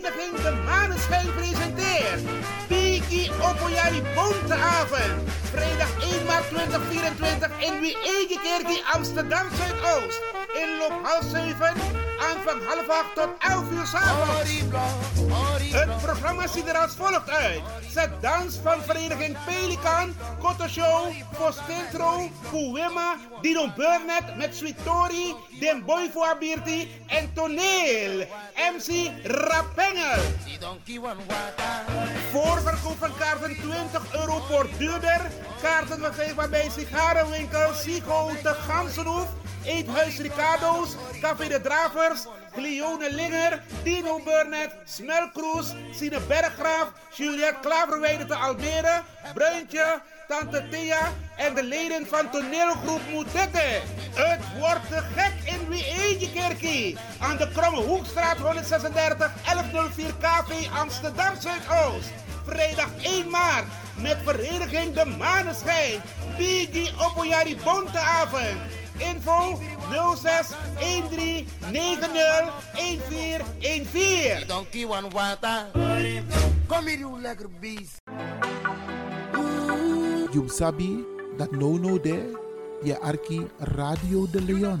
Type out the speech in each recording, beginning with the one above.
Vereniging De Maneschijn presenteert Biki Opoyari Bonteavond. Vrijdag 1 maart 2024 in Wiegekerkie Amsterdam Zuidoost. Inloop half 7, aanvang half 8 tot 11 uur s'avonds. Het programma ziet er als volgt uit. Zet dans van vereniging Pelikan, Koto Show, Postintro, Kuwema, Dino Burnett met Sweet Tori, Den Boy voor Abirti en Toneel. MC Rapengel. Voorverkoop van kaarten 20 euro voor duurder. Kaarten verkrijgbaar bij sigarenwinkel Sigo de Gansenhoef. Eethuis Ricardo's, Café de Dravers, Cleone Linger, Dino Burnett, Smelkroes, Sine Berggraaf, Juliette Klaverweide te Almere, Bruintje, Tante Thea en de leden van toneelgroep Moetette. Het wordt gek in Wiegekerkie. Aan de Kromme Hoekstraat 136 1104 KV Amsterdam Zuidoost. Vrijdag 1 maart met vereniging De Maneschijn. Bigi Opoyari Bonteavond. Info 06 13 90 1414. Donkey one water. Kom hier, you lekker beest. You sabi that no no there, je arki Radio de Leon.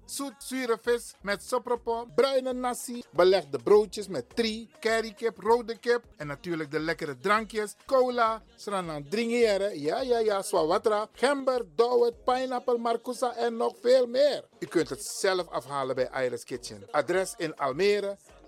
zoet zure vis met sopropo, bruine nasi, belegde broodjes met tri, currykip, rode kip en natuurlijk de lekkere drankjes, cola, sranan dringeren, ja ja ja, swawatra, gember, dowet, pineapple, marcousa en nog veel meer. U kunt het zelf afhalen bij Iris Kitchen. Adres in Almere,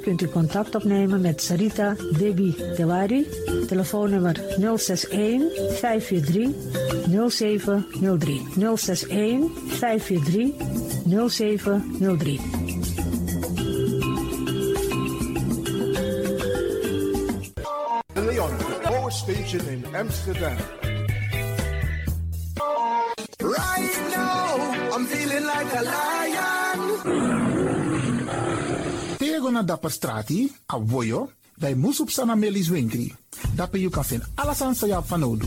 kunt u contact opnemen met Sarita Debi Dewari. Telefoonnummer 061 543 0703. 061 543 0703. De Leon, Power in Amsterdam. Feeling like a lion. Tego na dapper strati, a voyo, dai musup sana melis winkri. Dapper you kan vinden alles aan sa van nodu.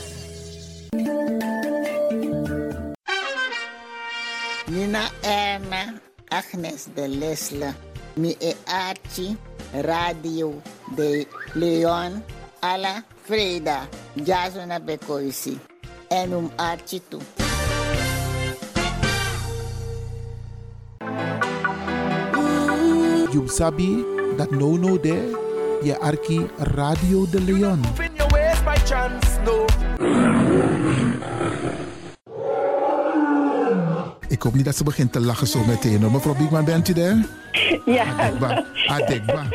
Agnes de Lesle, mi e Archie, Radio de Leon, Ala Freda, Jazona Bekoisi, en um Archie toe. You sabi that no no there, je arki Radio de Leon. Ik hoop niet dat ze begint te lachen zo meteen. hoor. Mevrouw Biekman, bent u daar? Ja. Adekba. Adekba.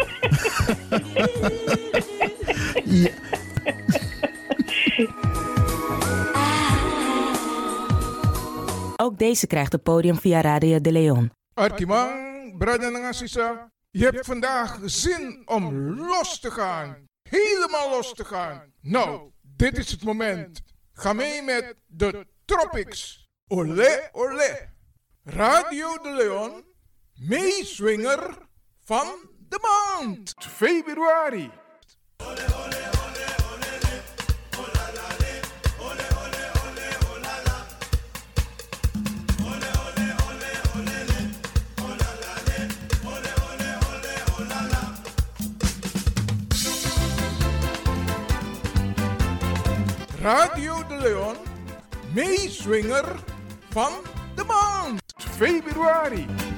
ja. Ook deze krijgt het podium via Radio de Leon. Arkimang, brada en sisa, je hebt vandaag zin om los te gaan. Helemaal los te gaan. Nou, dit is het moment. Ga mee met de Tropics. Olé, olé. Radio de Leon, meeswinger van de maand. Februari. Radio de Leon, meeswinger van. Februari.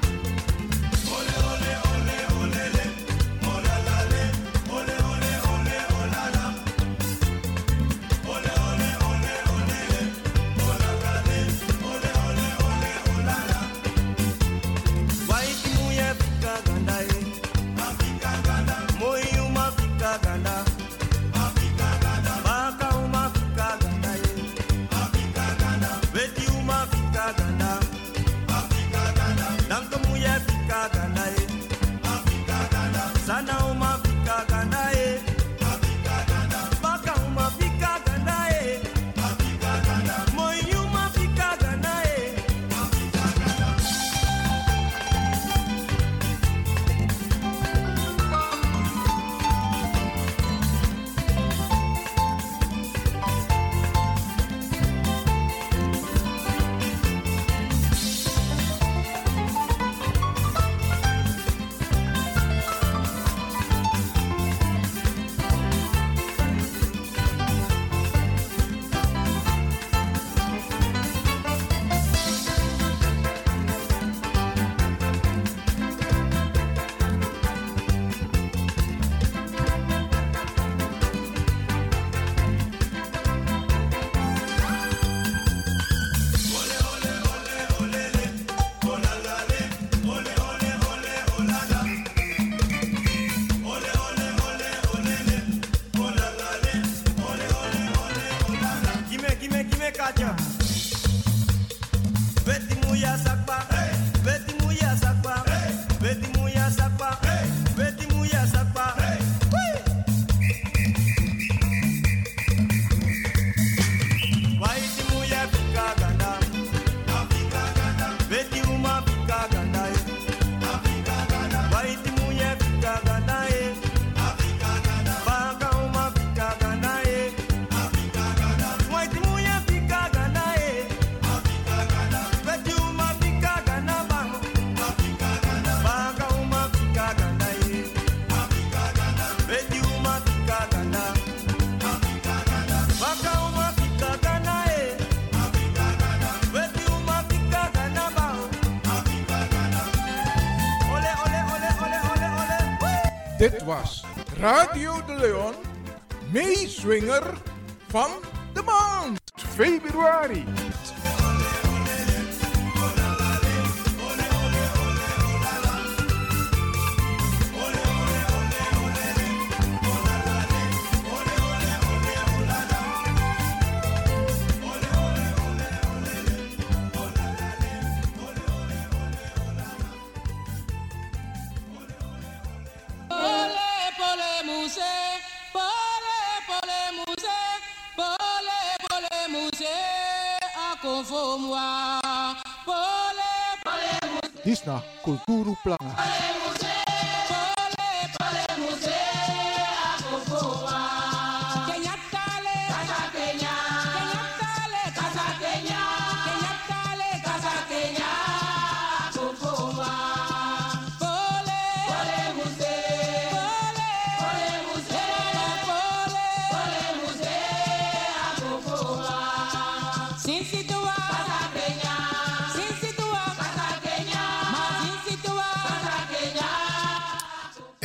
De Leon, meeswinger van de maand. Februari.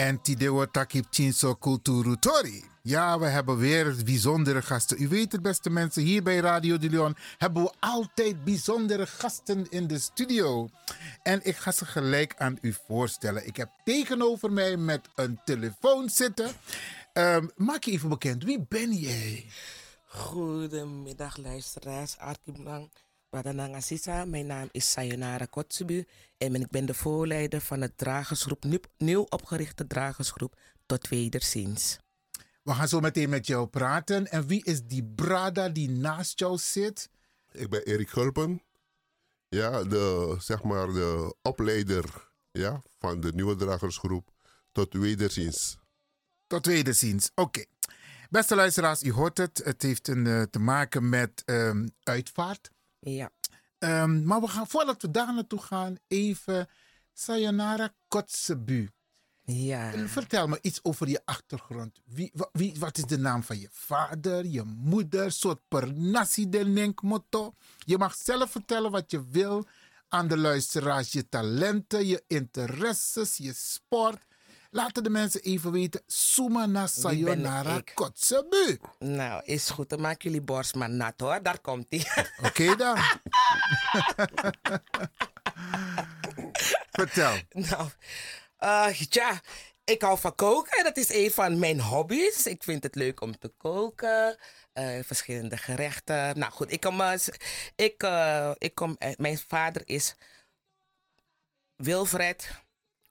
En Tidewa Takip Chinso Kulturu Tori. Ja, we hebben weer bijzondere gasten. U weet het, beste mensen, hier bij Radio de Leon hebben we altijd bijzondere gasten in de studio. En ik ga ze gelijk aan u voorstellen. Ik heb tegenover mij met een telefoon zitten. Ehm, maak je even bekend, wie ben jij? Goedemiddag luisteraars, Arkiblang. Wadananga Sisa, mijn naam is Sayonara Kotsubu en ik ben de voorleider van het dragersgroep, nieuw, nieuw opgerichte dragersgroep Tot Wederziens. We gaan zo meteen met jou praten. En wie is die brada die naast jou zit? Ik ben Erik Gulpen. Ja, de, zeg maar de opleider ja, van de nieuwe dragersgroep Tot Wederziens. Tot wederziens, oké. Beste luisteraars, u hoort het. Het heeft een, eh, te maken met ehm, uitvaart. Ja. Ehm, maar we gaan, voordat we daar naartoe gaan, even Sayonara Kotzebu. Ja. Vertel me iets over je achtergrond. Wie, wa- wie, wat is de naam van je vader, je moeder, soort per del motto? Je mag zelf vertellen wat je wil aan de luisteraars. Je talenten, je interesses, je sport. Laten de mensen even weten. Sumana Wie ben Sayonara ik? Kotzebu. Nou, is goed. Dan maken jullie borst maar nat hoor. Daar komt ie. Oké dan. Vertel. Nou, eh, ja, ik hou van koken. Dat is een van mijn hobby's. Ik vind het leuk om te koken. Eh, verschillende gerechten. Nou goed, ik kom, eh, ik, ik kom, mijn vader is Wilfred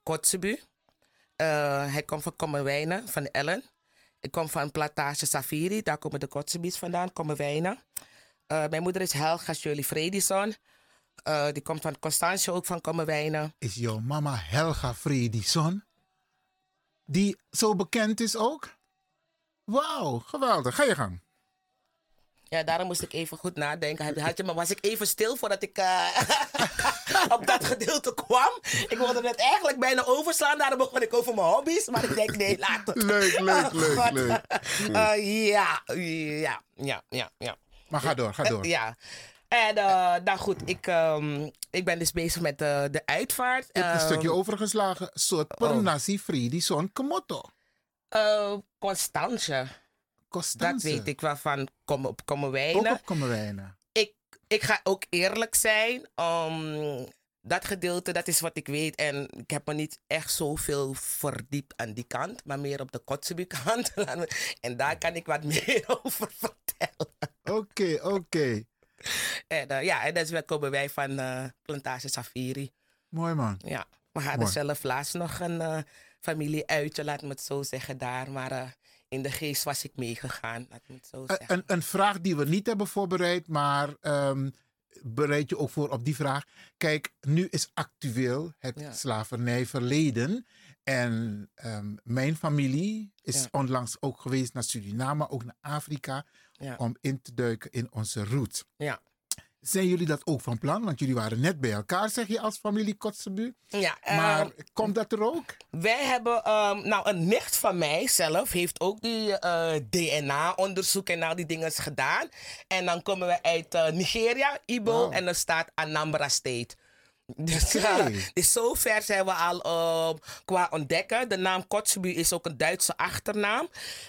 Kotzebu. Eh, hij komt van Kommerwijnen, van Ellen. Ik kom van Plantage Safiri, daar komen de Kotzebus vandaan, Kommerwijnen. Eh mijn moeder is Helga Shirley Fredison. Eh, die komt van Constantia, ook van Kommerwijnen. Is jouw mama Helga Fredison? Die zo bekend is ook? Wauw, geweldig. Ga je gang. Ja, daarom moest ik even goed nadenken. Had- je, maar was ik even stil voordat ik eh, op dat gedeelte kwam. Ik wilde het eigenlijk bijna overslaan. Daarom begon ik over mijn hobby's. Maar ik denk, nee, laat het. Leuk, leuk, Oh, leuk, God. leuk. Eh, ja, ja, ja, ja, ja. Maar ga door, ga door. Eh, ja. En eh, nou goed, ik, ehm, ik ben dus bezig met de, de uitvaart. Je hebt een Ehm, stukje overgeslagen. Soort per oh. nasi Fredison Komoto. eh, Constance. Constance. Dat weet ik wel van kom op Ook op Kommerwijnen. ik, ik ga ook eerlijk zijn. Um, dat gedeelte, dat is wat ik weet. En ik heb me niet echt zoveel verdiept aan die kant. Maar meer op de Kotzebue kant. en daar kan ik wat meer over vertellen. Oké, oké. En eh, ja, en dus komen wij van eh, Plantage Safiri. Mooi man. Ja, we hadden Mooi. zelf laatst nog een eh familieuitje, laat me het zo zeggen, daar. Maar in de geest was ik meegegaan, laat me het zo Een, zeggen. een, een vraag die we niet hebben voorbereid, maar ehm, bereid je ook voor op die vraag. Kijk, nu is actueel het Ja. slavernijverleden. En ehm, mijn familie is Ja. onlangs ook geweest naar Suriname, ook naar Afrika, Ja. om in te duiken in onze roots. Ja. Zijn jullie dat ook van plan? Want jullie waren net bij elkaar, zeg je, als familie Kotzebu. Ja, Maar ehm, komt dat er ook? Wij hebben, ehm, nou, een nicht van mij zelf heeft ook die eh, DNA-onderzoek en al die dingen gedaan. En dan komen we uit eh, Nigeria, Ibo, en er staat Anambra State. Dus, eh, dus zo ver zijn we al eh, qua ontdekken. De naam Kotzebue is ook een Duitse achternaam.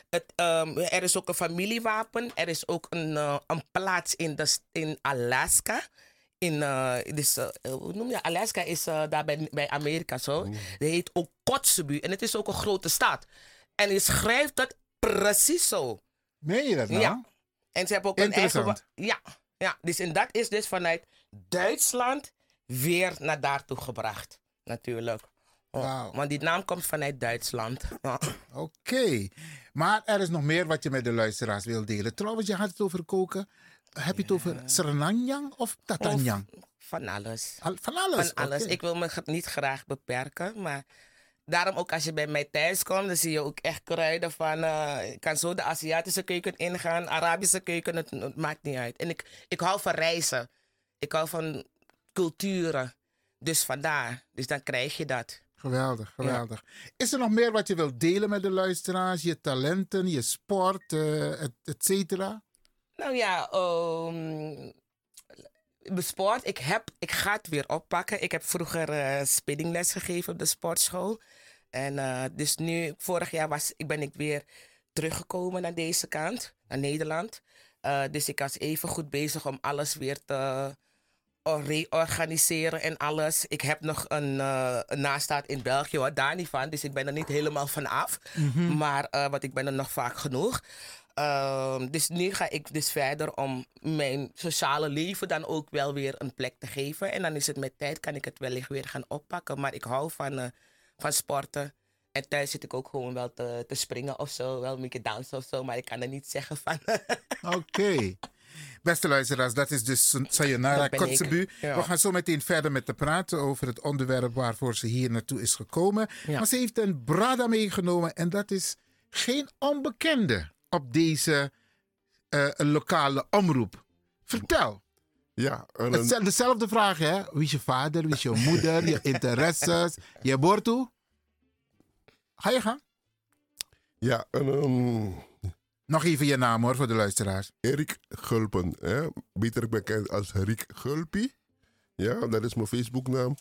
Het, ehm, er is ook een familiewapen. Er is ook een, eh, een plaats in, de, in Alaska. In, eh, dus, eh, hoe noem je? Alaska is daar bij, bij Amerika zo. Dat heet ook Kotzebue. En het is ook een grote stad. En je schrijft dat precies zo. Meen je dat nou? Ja. En ze hebben ook een eigen... Ja, ja. Dus en dat is dus vanuit Duitsland weer naar daartoe gebracht. Natuurlijk. Ja, Want die naam komt vanuit Duitsland. Ja. Oké. Maar er is nog meer wat je met de luisteraars wil delen. Trouwens, je had het over koken. Heb je het over Srenanjang of Tatanjang? Van alles. Al- van alles? Van alles. Ik wil me niet graag beperken, maar daarom ook als je bij mij thuis komt, dan zie je ook echt kruiden van. eh, ik kan zo de Aziatische keuken ingaan, Arabische keuken, het, het maakt niet uit. En ik, ik hou van reizen. Ik hou van culturen. Dus vandaar. Dus dan krijg je dat. Geweldig, geweldig. Is er nog meer wat je wilt delen met de luisteraars? Je talenten, je sport, eh, et, et cetera? Nou ja, ehm mijn sport. Ik, heb, ik ga het weer oppakken. Ik heb vroeger eh spinningles gegeven op de sportschool. En eh, dus nu, vorig jaar was, ik ben ik weer teruggekomen naar deze kant, naar Nederland. Dus ik was even goed bezig om alles weer te reorganiseren en alles. Ik heb nog een, eh, een nastaat in België, hoor, daar niet van. Dus ik ben er niet helemaal van af. Mhm. Maar eh, want ik ben er nog vaak genoeg. Ehm, dus nu ga ik dus verder om mijn sociale leven dan ook wel weer een plek te geven. En dan is het met tijd, kan ik het wellicht weer gaan oppakken. Maar ik hou van, eh, van sporten. En thuis zit ik ook gewoon wel te, te springen of zo. Wel een beetje dansen of zo. Maar ik kan er niet zeggen van... Oké. Beste luisteraars, dat is dus Sayonara ja. We gaan zo meteen verder met te praten over het onderwerp waarvoor ze hier naartoe is gekomen. Maar ze heeft een brada meegenomen en dat is geen onbekende op deze eh, lokale omroep. Vertel. Ja, Het zijn dezelfde vragen, hè? Wie is je vader, wie is je moeder, je interesses, je bortu? Ga je gaan? Ja, en ehm, Nog even je naam hoor, voor de luisteraars. Erik Gulpen, hè? beter bekend als Riek Gulpie. Ja, dat is mijn Facebooknaam.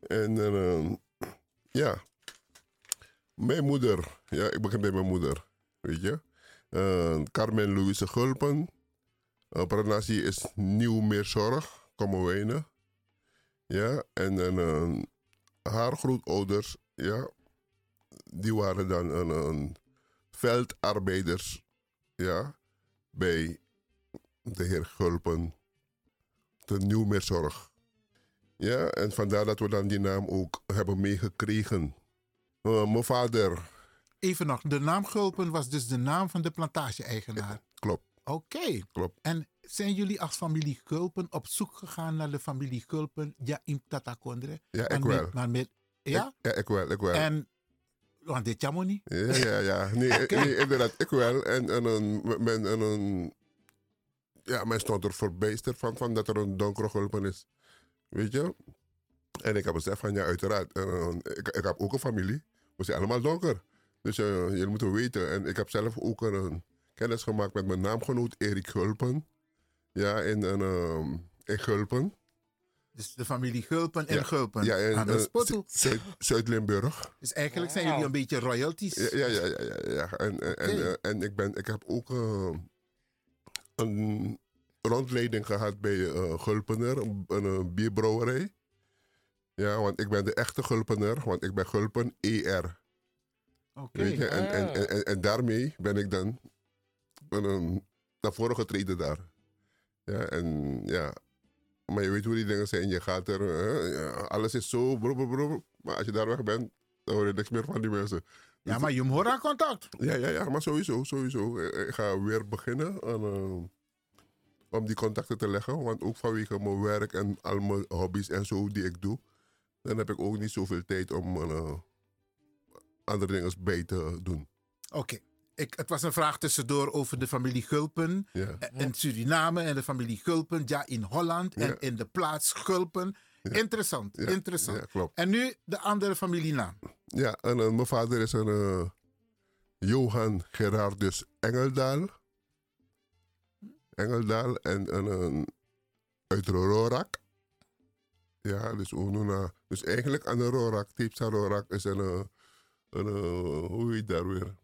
En ehm, ja, mijn moeder, ja, ik begin bij mijn moeder, weet je. Eh, Carmen Louise Gulpen. Uh, Pranasi is Nieuw Meer Zorg, Kommerwijnen. Ja, en, ehm, haar grootouders, ja, die waren dan een, een veldarbeiders ja, bij de heer Gulpen de Nieuwmeerzorg. Ja, en vandaar dat we dan die naam ook hebben meegekregen. Eh, mijn vader, Even nog, de naam Gulpen was dus de naam van de plantage-eigenaar. klopt. Oké. Klopt. En zijn jullie als familie Gulpen op zoek gegaan naar de familie Gulpen ja, in Tatakondre? Ja, ik met- wel. maar met, ja? Ik, ja, ik wel, ik wel. En, want dit jammer niet. Ja, ja, ja. Nee, inderdaad, ik wel. En, en, een, men, en een, ja, men stond er verbijsterd van, van dat er een donkere gulpen is. Weet je? En ik heb gezegd van, ja, uiteraard. En, eh, ik, ik heb ook een familie. We zijn allemaal donker. Dus eh, jullie moeten weten. En ik heb zelf ook een, een kennis gemaakt met mijn naamgenoot Erik Gulpen. Ja, in, een, ehm, in Gulpen. Dus de familie Gulpen en Ja, Gulpen. Ja, eh, Potu. Zu- Zuid- Zuid-Limburg. Dus eigenlijk zijn jullie een beetje royalties. Ja, ja, ja. ja, ja, ja. En, en, en, eh, en ik, ben, ik heb ook eh, een rondleiding gehad bij eh, Gulpener, een, bierbrouwerij. Ja, want ik ben de echte Gulpener, want ik ben Gulpen ER. Oké. En, en, Ah. en, en, en daarmee ben ik dan naar voren getreden daar. Ja, en ja, maar je weet hoe die dingen zijn. Je gaat er, eh, ja, alles is zo, bro, bro, bro. Maar als je daar weg bent, dan hoor je niks meer van die mensen. Ja, maar je moet haar contact. Ja, ja, ja, maar sowieso, sowieso. Eh, Ik ga weer beginnen aan, eh, om die contacten te leggen. Want ook vanwege mijn werk en al mijn hobby's en zo die ik doe, dan heb ik ook niet zoveel tijd om eh, andere dingen bij te doen. Oké. Ik, het was een vraag tussendoor over de familie Gulpen Ja. eh, in Suriname en de familie Gulpen ja, in Holland en Ja. in de plaats Gulpen. Interessant, Ja, interessant. klopt. En nu de andere familienaam. Ja, en eh, mijn vader is een eh, Johan Gerardus Engeldaal. Engeldaal en, en een uit Rorak. Ja, dus Onuna. Dus eigenlijk aan de Rorak, Tipsa Rorak is een, een, hoe heet dat weer?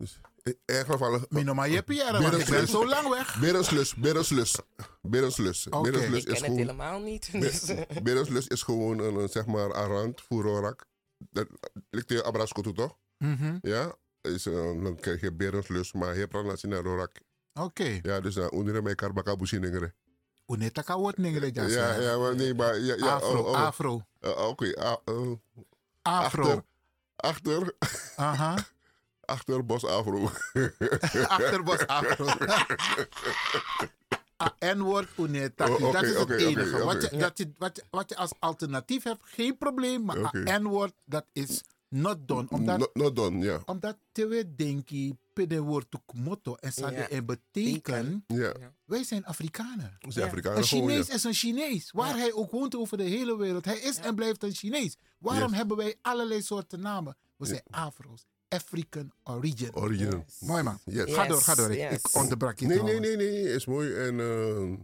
Dus in ieder geval... Mino maar je Pierre, want ik ben zo lang weg. Berenslus, Berenslus. Berenslus. Oké. Berenslus Ik ken het helemaal niet. Dus, Berenslus is gewoon een, zeg maar, arand voor Rorak. Dat ligt tegen Abrasco toe, toch? Mhm. Ja, is, eh, dan krijg je Berenslus, maar je hebt naar Rorak. Oké. Ja, dus dan onder mij karbaka businengere. Uneta ka wat ningere Ja, jasa. ja, maar nee, maar... Ja, ja, Afro, oh, oh. afro. Eh, Oké, a- eh, Afro. Achter, achter, Aha. Achter Bos Afro. Achterbos afro. Ah, N-woord Uneta. Oh, dat is het oké, enige. Wat, je, dat je, wat, je, wat je als alternatief hebt, geen probleem. Maar N-woord, dat is not done. Omdat, Not, not done, ja. omdat te denken, pede woord motto. En dat Ja. en betekent, Ja, wij zijn Afrikanen. we zijn Afrikanen Een gewoon, Chinees ja. is een Chinees. Waar hij ook woont over de hele wereld. Hij is en blijft een Chinees. Waarom Yes. hebben wij allerlei soorten namen? We zijn Afro's. African origin. Original. Mooi man. Yes. Ga door, ga door. Ik, Yes. ik onderbrak je Nee, nee, nee, nee, is mooi. En eh,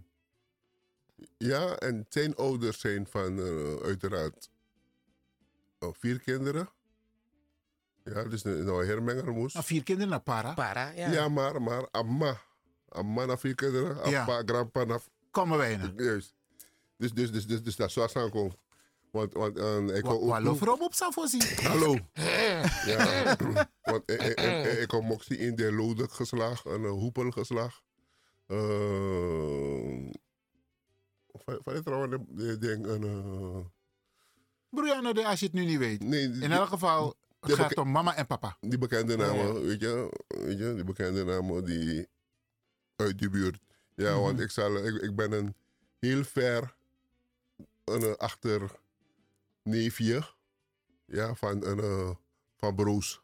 ja, en zijn ouders zijn van eh, uiteraard oh, vier kinderen. Ja, dus een nou hermenger moest. Nou, vier kinderen naar para. para, ja. Ja, maar, maar, amma. Amma na vier kinderen, Ja. appa, grandpa na... Komen wij naar. Juist. Dus, dus, dus, dus, dus dat zou aankomen. Want, want eh, ik wou ook... Wallo Rob op Savosi. Hallo. ja, want ik, ik, ik, ik zien in de lode geslag, een uh, hoepel geslag. Uh, van van dit trouwens, ik denk een... Uh, Brianna, als je het nu niet weet. nee, In elk geval, het gaat om mama en papa. die bekende namen, Ja. weet, je, weet je, die bekende namen die uit die buurt. Ja, Mhm. want ik, zal, ik, ik ben een heel ver een, achter neefje ja, van, een, uh, van Broos.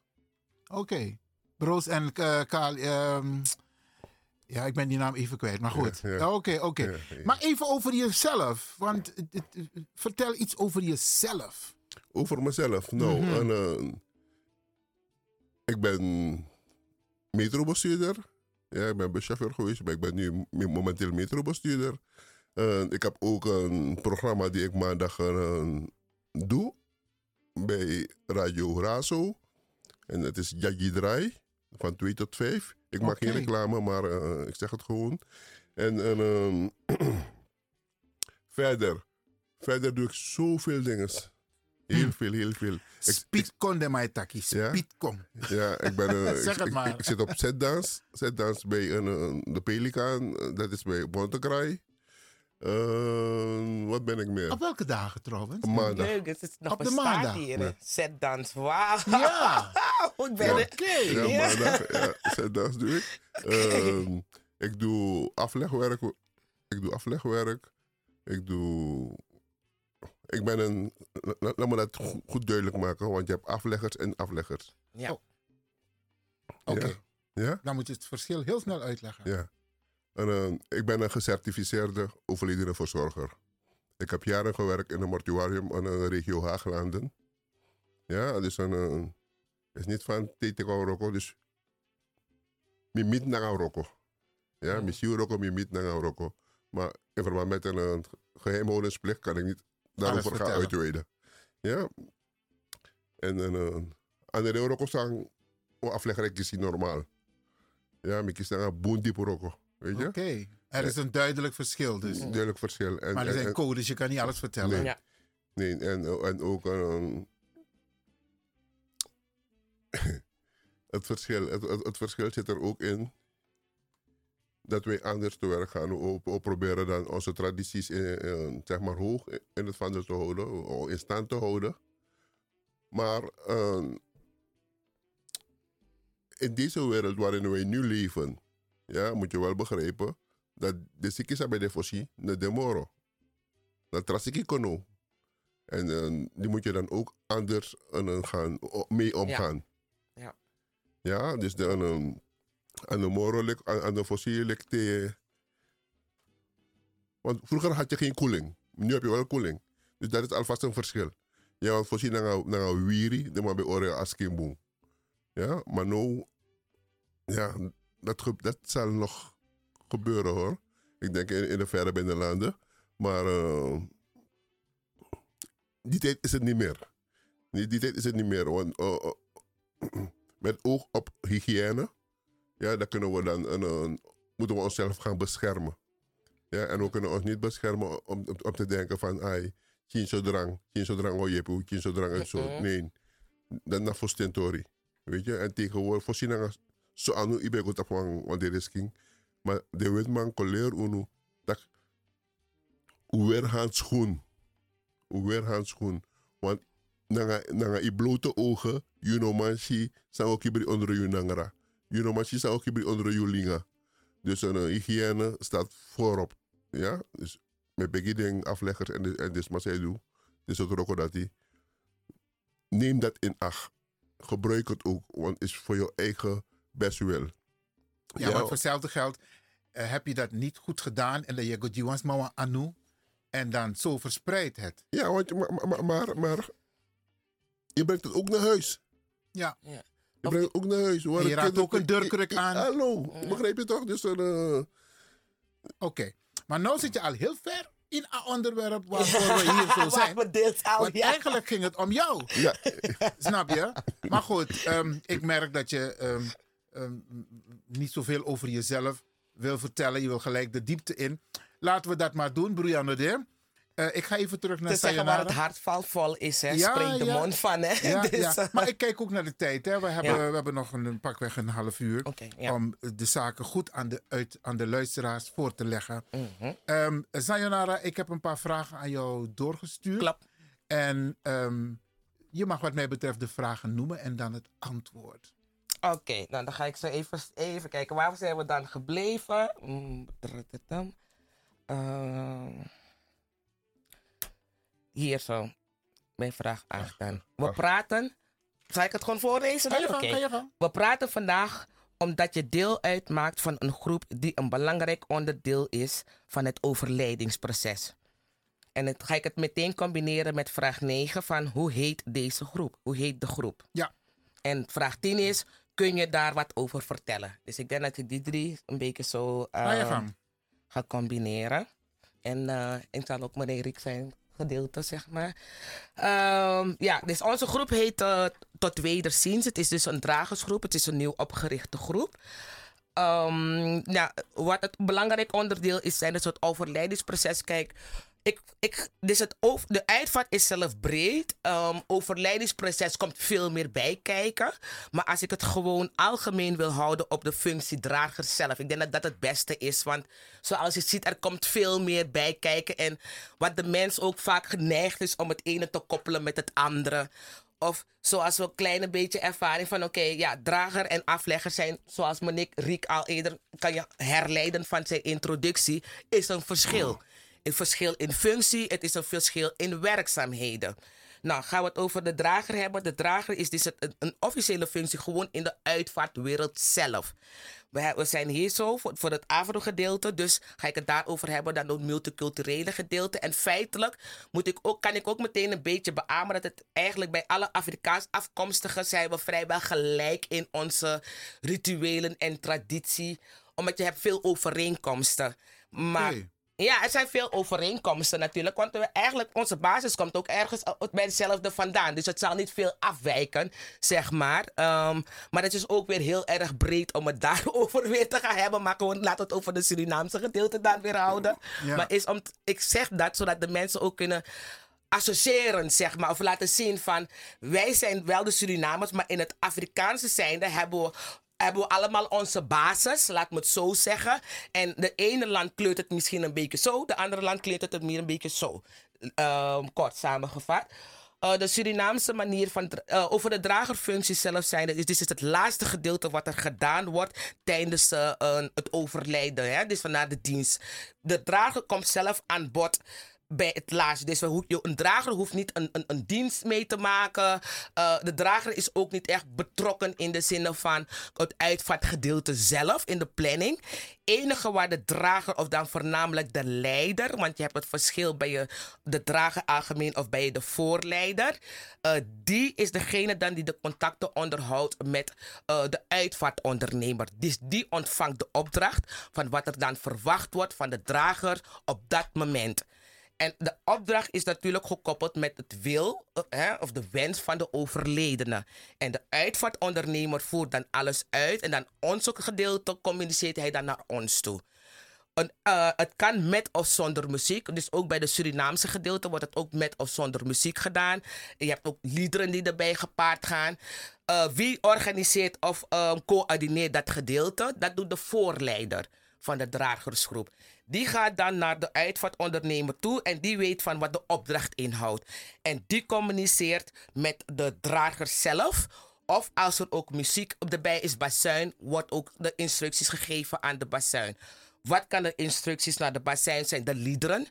Oké. Broos en eh, Kaal. ehm, ja, ik ben die naam even kwijt, maar goed. Ja. Oké, oké. Maar even over jezelf. Want vertel iets over jezelf. Over mezelf. Nou, Mhm. en, ik ben metrobestuurder. Ja, ik ben buschauffeur geweest, maar ik ben nu me- momenteel metrobestuurder. Ik heb ook een programma die ik maandag eh, doe bij Radio Razo. En het is Jaggi Draai van 2 tot 5. Ik maak geen reclame, maar eh, ik zeg het gewoon. En, en ehm, verder, verder doe ik zoveel dingen. Heel Hm. veel, heel veel. Speedcon de Maitaki. Ja? Speedcon. ja, ik ben eh, Zeg ik, het ik- maar. Ik, ik zit op setdans. Setdans bij een, een- de Pelikaan. eh, Dat is bij Bontekraai. Eh, wat ben ik meer? Op welke dagen trouwens? Maandag. Leuk, het is nog Op de bestaat maandag. hier. Ja. Setdans, wauw. Ja. ik ben Ja. Oké. Ja, Ja. maandag. Ja, setdans doe ik. Ehm, ik doe aflegwerk. Ik doe aflegwerk. Ik doe... Ik ben een... la- la- Laat me dat go- goed duidelijk maken, want je hebt afleggers en afleggers. Ja. Oké. Ja? Dan moet je het verschil heel snel uitleggen. Ja. En, eh, ik ben een gecertificeerde overledenenverzorger. Ik heb jaren gewerkt in een mortuarium in de regio Haaglanden. Ja, dus een, eh, is niet van Tete Rocco, dus mi niet naar Rocco. Ja, Mm. mi zie Rocco, mi niet naar Rocco. Maar in verband met een geheimhoudensplicht kan ik niet daarover gaan uitweiden. Ja. En uh, aan de Rocco staan, o aflegger ik is normaal. Ja, ik kies naar een Rocco. Weet je? Oké. Er is een duidelijk verschil dus. Duidelijk verschil. En, Maar er zijn en- codes, je kan niet alles vertellen. Nee. Ja. Nee, en, en ook ehm, het, verschil, het, het, het verschil zit er ook in dat wij anders te werk gaan. We, proberen dan onze tradities in, in, zeg maar hoog in het vaandel te houden, in stand te houden. Maar in deze wereld waarin wij nu leven, ja, moet je wel begrijpen dat de ziektes bij de fossi, de demoro. Dat trasiki kono. En eh, die moet je dan ook anders eh, gaan, o- mee omgaan. Ja. Ja, dus de, eh, aan de moro, aan, de fossiel ligt de... Want vroeger had je geen koeling. Nu heb je wel koeling. Dus dat is alvast een verschil. Ja, want fossiel naar naar een wiri, de maar bij ore askimboom. Ja, maar nu, ja, dat, zal nog gebeuren hoor. Ik denk in, de verre binnenlanden. Maar eh, die tijd is het niet meer. Die, tijd is het niet meer. Want, eh, eh, met oog op hygiëne, ja, dan kunnen we dan, moeten we onszelf gaan beschermen. Ja, en we kunnen ons niet beschermen om, te denken van, ai, geen zodrang, geen zo drang, oh je geen zo drang, en zo. Nee, dan naar voor Weet je, en tegenwoordig, voor so anu ibe go tap wan wan de risking maar de wet man koleer unu tak uwer handschoen uwer handschoen want nanga nanga i blote ogen you know man si sa ook ibri onder you nangara you know man si sa ibri onder yu linga. Dus een hygiëne staat voorop ja? Dus met begin afleggers en en dus maar zij doen dus ook neem dat in acht. Gebruik het ook want is voor je eigen best wel. Ja, want voor hetzelfde geld eh, heb je dat niet goed gedaan en dat je gaat jongens maar aan en dan zo verspreidt het. Ja, want, maar, maar, maar, maar je brengt het ook naar huis. Ja. ja. Je brengt het ook naar huis. Hoor. Je raakt ook een deurkruk aan. Hallo, begreep je toch? Dus uh, Oké, maar nu zit je al heel ver in een onderwerp waarvoor we hier zo zijn. Want eigenlijk ging het om jou. Ja. Snap je? Maar goed, ehm, ik merk dat je ehm, um, niet zoveel over jezelf wil vertellen. Je wil gelijk de diepte in. Laten we dat maar doen, Brianne de. Eh, ik ga even terug naar Te zeggen waar het hart valt vol is, hè? Ja, de mond van. Hè? Ja. Dus, eh, maar ik kijk ook naar de tijd. Hè? We, hebben, we hebben nog een, pakweg een half uur om de zaken goed aan de, uit, aan de luisteraars voor te leggen. Mm Sayonara, ik heb een paar vragen aan jou doorgestuurd. Klap. En ehm, je mag wat mij betreft de vragen noemen en dan het antwoord. Oké, nou dan ga ik zo even, even kijken. Waar zijn we dan gebleven? Hier zo. Mijn vraag aangedaan. We praten. Zal ik het gewoon voorlezen? Dan? We praten vandaag omdat je deel uitmaakt van een groep die een belangrijk onderdeel is van het overlijdingsproces. En dan ga ik het meteen combineren met vraag 9 van hoe heet deze groep? Hoe heet de groep? Ja. En vraag 10 is, kun je daar wat over vertellen? Dus ik denk dat ik die drie een beetje zo Ga eh, ga combineren. En eh ik zal ook meneer Riek zijn gedeelte, zeg maar. Ehm, ja, dus onze groep heet eh, Tot Wederziens. Het is dus een dragersgroep. Het is een nieuw opgerichte groep. Ehm, ja, wat het belangrijk onderdeel is, zijn dus het overlijdingsproces. Kijk, ik, ik, dus het de uitvaart is zelf breed. Ehm overlijdingsproces komt veel meer bij kijken. Maar als ik het gewoon algemeen wil houden op de functiedrager zelf. Ik denk dat dat het beste is. Want zoals je ziet, er komt veel meer bij kijken. En wat de mens ook vaak geneigd is om het ene te koppelen met het andere. Of zoals we een kleine beetje ervaring van, oké, ja, drager en aflegger zijn, zoals meneer Riek al eerder kan je herleiden van zijn introductie, is een verschil. Een verschil in functie, het is een verschil in werkzaamheden. Nou, gaan we het over de drager hebben. De drager is dus een, een officiële functie gewoon in de uitvaartwereld zelf. We, zijn hier zo voor, voor het Afro-gedeelte, dus ga ik het daarover hebben, dan het multiculturele gedeelte. En feitelijk moet ik ook, kan ik ook meteen een beetje beamen dat het eigenlijk bij alle Afrikaans afkomstigen zijn we vrijwel gelijk in onze rituelen en traditie, omdat je hebt veel overeenkomsten. Maar. Ja, er zijn veel overeenkomsten natuurlijk. Want we eigenlijk, onze basis komt ook ergens bij hetzelfde vandaan. Dus het zal niet veel afwijken, zeg maar. Ehm, maar het is ook weer heel erg breed om het daarover weer te gaan hebben. Maar gewoon laat het over de Surinaamse gedeelte dan weer houden. Ja. Maar is om, ik zeg dat zodat de mensen ook kunnen associëren, zeg maar. Of laten zien van, wij zijn wel de Surinamers, maar in het Afrikaanse zijnde hebben we hebben we allemaal onze basis, laat me het zo zeggen. En de ene land kleurt het misschien een beetje zo, de andere land kleurt het meer een beetje zo. Ehm, kort samengevat. Eh, de Surinaamse manier van eh, over de dragerfunctie zelf zijn. Dit is dus het laatste gedeelte wat er gedaan wordt tijdens eh, het overlijden. Hè? Dus vanuit de dienst. De drager komt zelf aan bod bij het laatste. Dus een drager hoeft niet een, een, een dienst mee te maken. Eh, de drager is ook niet echt betrokken in de zin van het uitvaartgedeelte zelf, in de planning. Enige waar de drager, of dan voornamelijk de leider, want je hebt het verschil bij je, de drager algemeen of bij je de voorleider. eh, die is degene dan die de contacten onderhoudt met eh, de uitvaartondernemer. Dus die ontvangt de opdracht van wat er dan verwacht wordt van de drager op dat moment. En de opdracht is natuurlijk gekoppeld met het wil eh, hè, of de wens van de overledene. En de uitvaartondernemer voert dan alles uit en dan ons gedeelte communiceert hij dan naar ons toe. Eh, het kan met of zonder muziek. Dus ook bij de Surinaamse gedeelte wordt het ook met of zonder muziek gedaan. Je hebt ook liederen die erbij gepaard gaan. Uh, wie organiseert of coördineert dat gedeelte? Dat doet de voorleider van de dragersgroep. Die gaat dan naar de uitvaartondernemer toe en die weet van wat de opdracht inhoudt. En die communiceert met de drager zelf. Of als er ook muziek erbij is, bassuin, wordt ook de instructies gegeven aan de bassuin. Wat kan de instructies naar de bassin zijn? De liederen,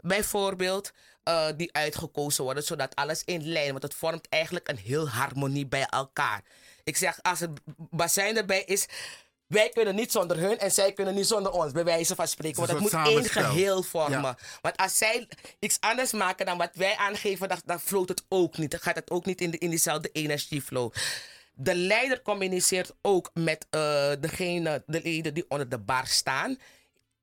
bijvoorbeeld, uh, die uitgekozen worden, zodat alles in lijn, want het vormt eigenlijk een heel harmonie bij elkaar. Ik zeg, als het bassin erbij is, wij kunnen niet zonder hun en zij kunnen niet zonder ons, bij wijze van spreken. Want het moet één geheel vormen. Ja. Want als zij iets anders maken dan wat wij aangeven, dan, dan floot het ook niet. Dan gaat het ook niet in, de, in diezelfde energieflow. De leider communiceert ook met uh, degene, de leden die onder de bar staan.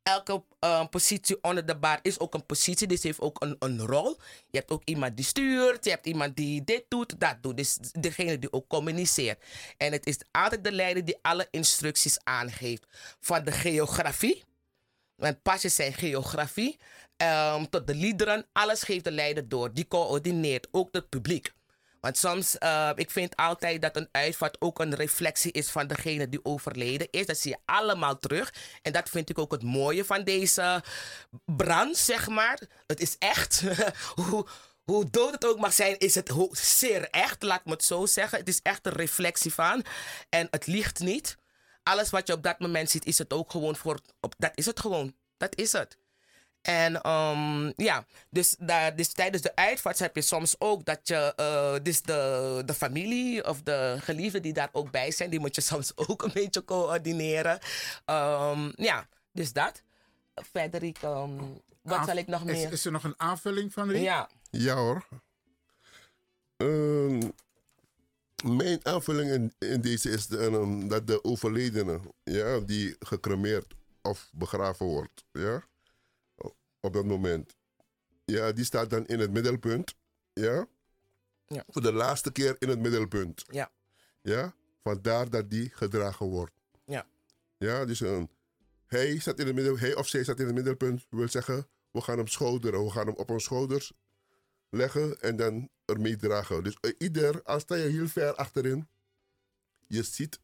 Elke uh, positie onder de bar is ook een positie, dus heeft ook een, een rol. Je hebt ook iemand die stuurt, je hebt iemand die dit doet, dat doet. Dus degene die ook communiceert. En het is altijd de leider die alle instructies aangeeft. Van de geografie, want pasjes zijn geografie, um, tot de liederen, alles geeft de leider door. Die coördineert ook het publiek. Want soms, uh, ik vind altijd dat een uitvaart ook een reflectie is van degene die overleden is. Dat zie je allemaal terug. En dat vind ik ook het mooie van deze brand, zeg maar. Het is echt. hoe, hoe dood het ook mag zijn, is het zeer echt, laat me het zo zeggen. Het is echt een reflectie van. En het ligt niet. Alles wat je op dat moment ziet, is het ook gewoon voor. Op, dat is het gewoon. Dat is het. En um, ja, dus, daar, dus tijdens de uitvaart heb je soms ook dat je, uh, dus de, de familie of de geliefden die daar ook bij zijn, die moet je soms ook een beetje coördineren. Um, ja, dus dat. Verder, um, wat Aanv zal ik nog meer? Is, is, er nog een aanvulling van Riek? Ja. Ja hoor. mijn aanvulling in, in deze is de, dat de overledene, ja, die gecremeerd of begraven wordt, ja op dat moment. Ja, die staat dan in het middelpunt. Ja? ja. Voor de laatste keer in het middelpunt. Ja. Ja? Vandaar dat die gedragen wordt. Ja. Ja, dus een, hij, staat in het middel, hij of zij staat in het middelpunt. wil zeggen, we gaan hem schouderen. We gaan hem op ons schouders leggen en dan ermee dragen. Dus uh, ieder, als sta je heel ver achterin, je ziet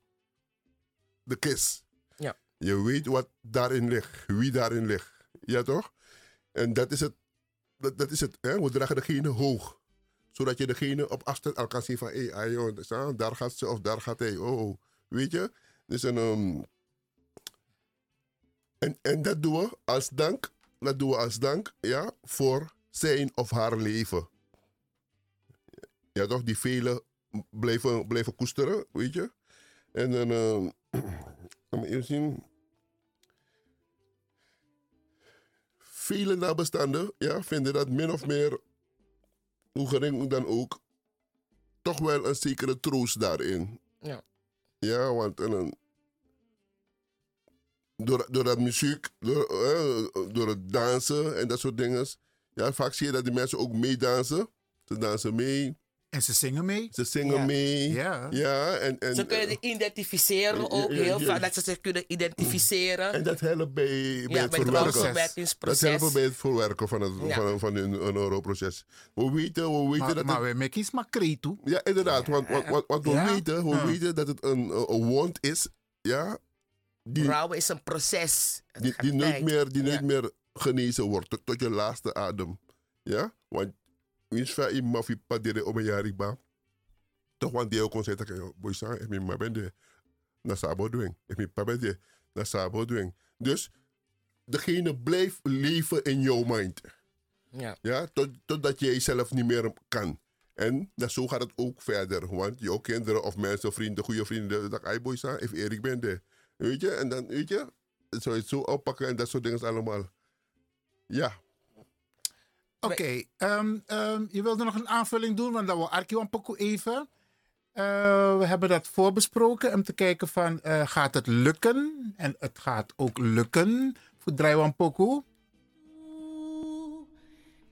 de kist. Ja. Je weet wat daarin ligt, wie daarin ligt. Ja, toch? En dat is het. Dat, dat is het hè? We dragen degene hoog. Zodat je degene op afstand al kan zien van... Hé, hey, joh, daar gaat ze of daar gaat hij. Oh, oh. weet je? Dus een... Um, en, en dat doen we als dank. Dat doen we als dank, ja, voor zijn of haar leven. Ja, toch? Die velen blijven, blijven koesteren, weet je? En dan... Um, even zien... vele nabestaanden ja, vinden dat min of meer, hoe gering dan ook, toch wel een zekere troost daarin. Ja. Ja, want en, door, door dat muziek, door, eh, door het dansen en dat soort dingen. Ja, vaak zie je dat die mensen ook meedansen. Ze dansen mee. En ze zingen mee? Ze zingen Ja. mee. Ja. ja en, en, Ze kunnen identificeren ook ja, ja, heel ja. vaak. Dat ze zich kunnen identificeren. En dat helpt bij, bij Ja, het bij verwerken. Dat helpt bij het verwerken van, het, Ja. van, van een, een rouwproces. We weten, we weten Maar, dat maar het- we maken iets maar toe. Ja, inderdaad. Want, want, want, want we, Ja? weten, we Ja. weten dat het een, een een wond is. Ja, die, Rouwen is een proces. Die, die, nooit, meer, die nooit Ja. meer genezen wordt. Tot, tot je laatste adem. Ja, want wins fa i mafi padere een jaar ba. Toch want die ook kon zeggen, "Kijk, boy ik ben maar ben de na sabo doen. Ik ben pa ben de na sabo doen. Dus degene blijft leven in jouw mind. Ja. Ja, tot, totdat jij zelf niet meer kan. En dat, zo gaat het ook verder. Want jouw kinderen of mensen, vrienden, goede vrienden, dat ik boy staan, if Erik ben de. Weet je, en dan, weet je, zou je het zo oppakken en dat soort dingen allemaal. Ja. Oké, ehm, ehm, je wilde nog een aanvulling doen, want dat wil Arkie een even. Eh, we hebben dat voorbesproken om te kijken van, eh, gaat het lukken? En het gaat ook lukken voor Drijwan Poco.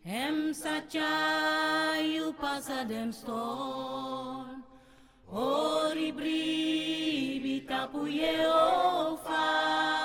Hem sacha you pasa dem storm. Ori bribi tapu Jehovah.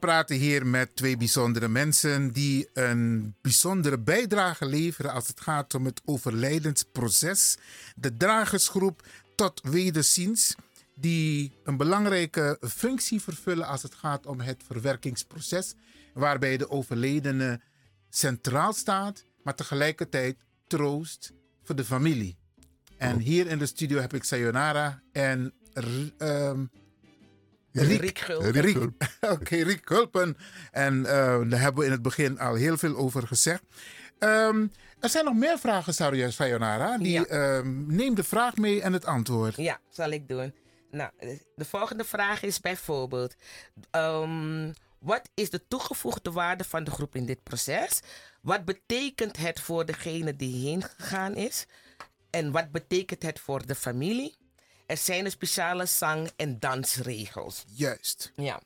Praten hier met twee bijzondere mensen die een bijzondere bijdrage leveren als het gaat om het overlijdensproces. De dragersgroep tot wederziens, die een belangrijke functie vervullen als het gaat om het verwerkingsproces, waarbij de overledene centraal staat, maar tegelijkertijd troost voor de familie. En hier in de studio heb ik Sayonara en ehm, Riek. Riek Gulpen. Riek. Oké, Riek Gulpen. En eh, daar hebben we in het begin al heel veel over gezegd. Ehm, er zijn nog meer vragen, Sarja Sayonara. Die, ehm, neem de vraag mee en het antwoord. Ja, zal ik doen. Nou, de volgende vraag is bijvoorbeeld: ehm, wat is de toegevoegde waarde van de groep in dit proces? Wat betekent het voor degene die heen gegaan is? En wat betekent het voor de familie? Er zijn speciale zang- en dansregels. Juist. Ja.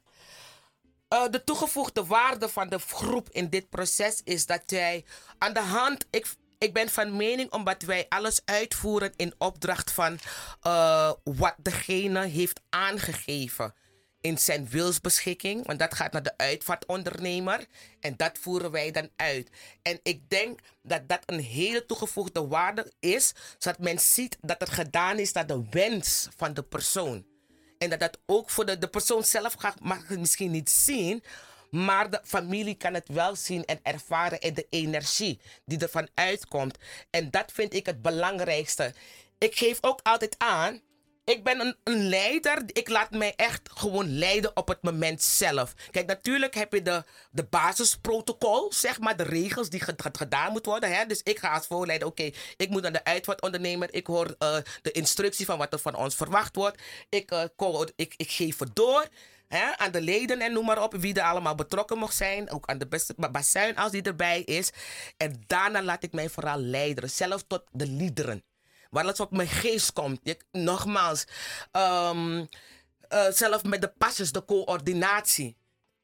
Eh, de toegevoegde waarde van de groep in dit proces is dat wij aan de hand. Ik, ik ben van mening omdat wij alles uitvoeren in opdracht van eh, wat degene heeft aangegeven in zijn wilsbeschikking. Want dat gaat naar de uitvaartondernemer. En dat voeren wij dan uit. En ik denk dat dat een hele toegevoegde waarde is. Zodat men ziet dat het gedaan is naar de wens van de persoon. En dat dat ook voor de, de persoon zelf gaat, mag het misschien niet zien. Maar de familie kan het wel zien en ervaren en de energie die ervan uitkomt. En dat vind ik het belangrijkste. Ik geef ook altijd aan. Ik ben een, leider. Ik laat mij echt gewoon leiden op het moment zelf. Kijk, natuurlijk heb je de, de basisprotocol, zeg maar, de regels die ge- ge- gedaan moeten worden. Hè? Dus ik ga als voorleider, oké, ik moet naar de uitvaartondernemer. Ik hoor eh, de instructie van wat er van ons verwacht wordt. Ik, eh, ik, geef het door. Aan de leden en noem maar op, wie er allemaal betrokken mag zijn. Ook aan de beste ba- bazuin als die erbij is. En daarna laat ik mij vooral leiden, zelf tot de liederen. Waar het op mijn geest komt. Ik, nogmaals, ehm, eh, zelf met de pasjes, de coördinatie.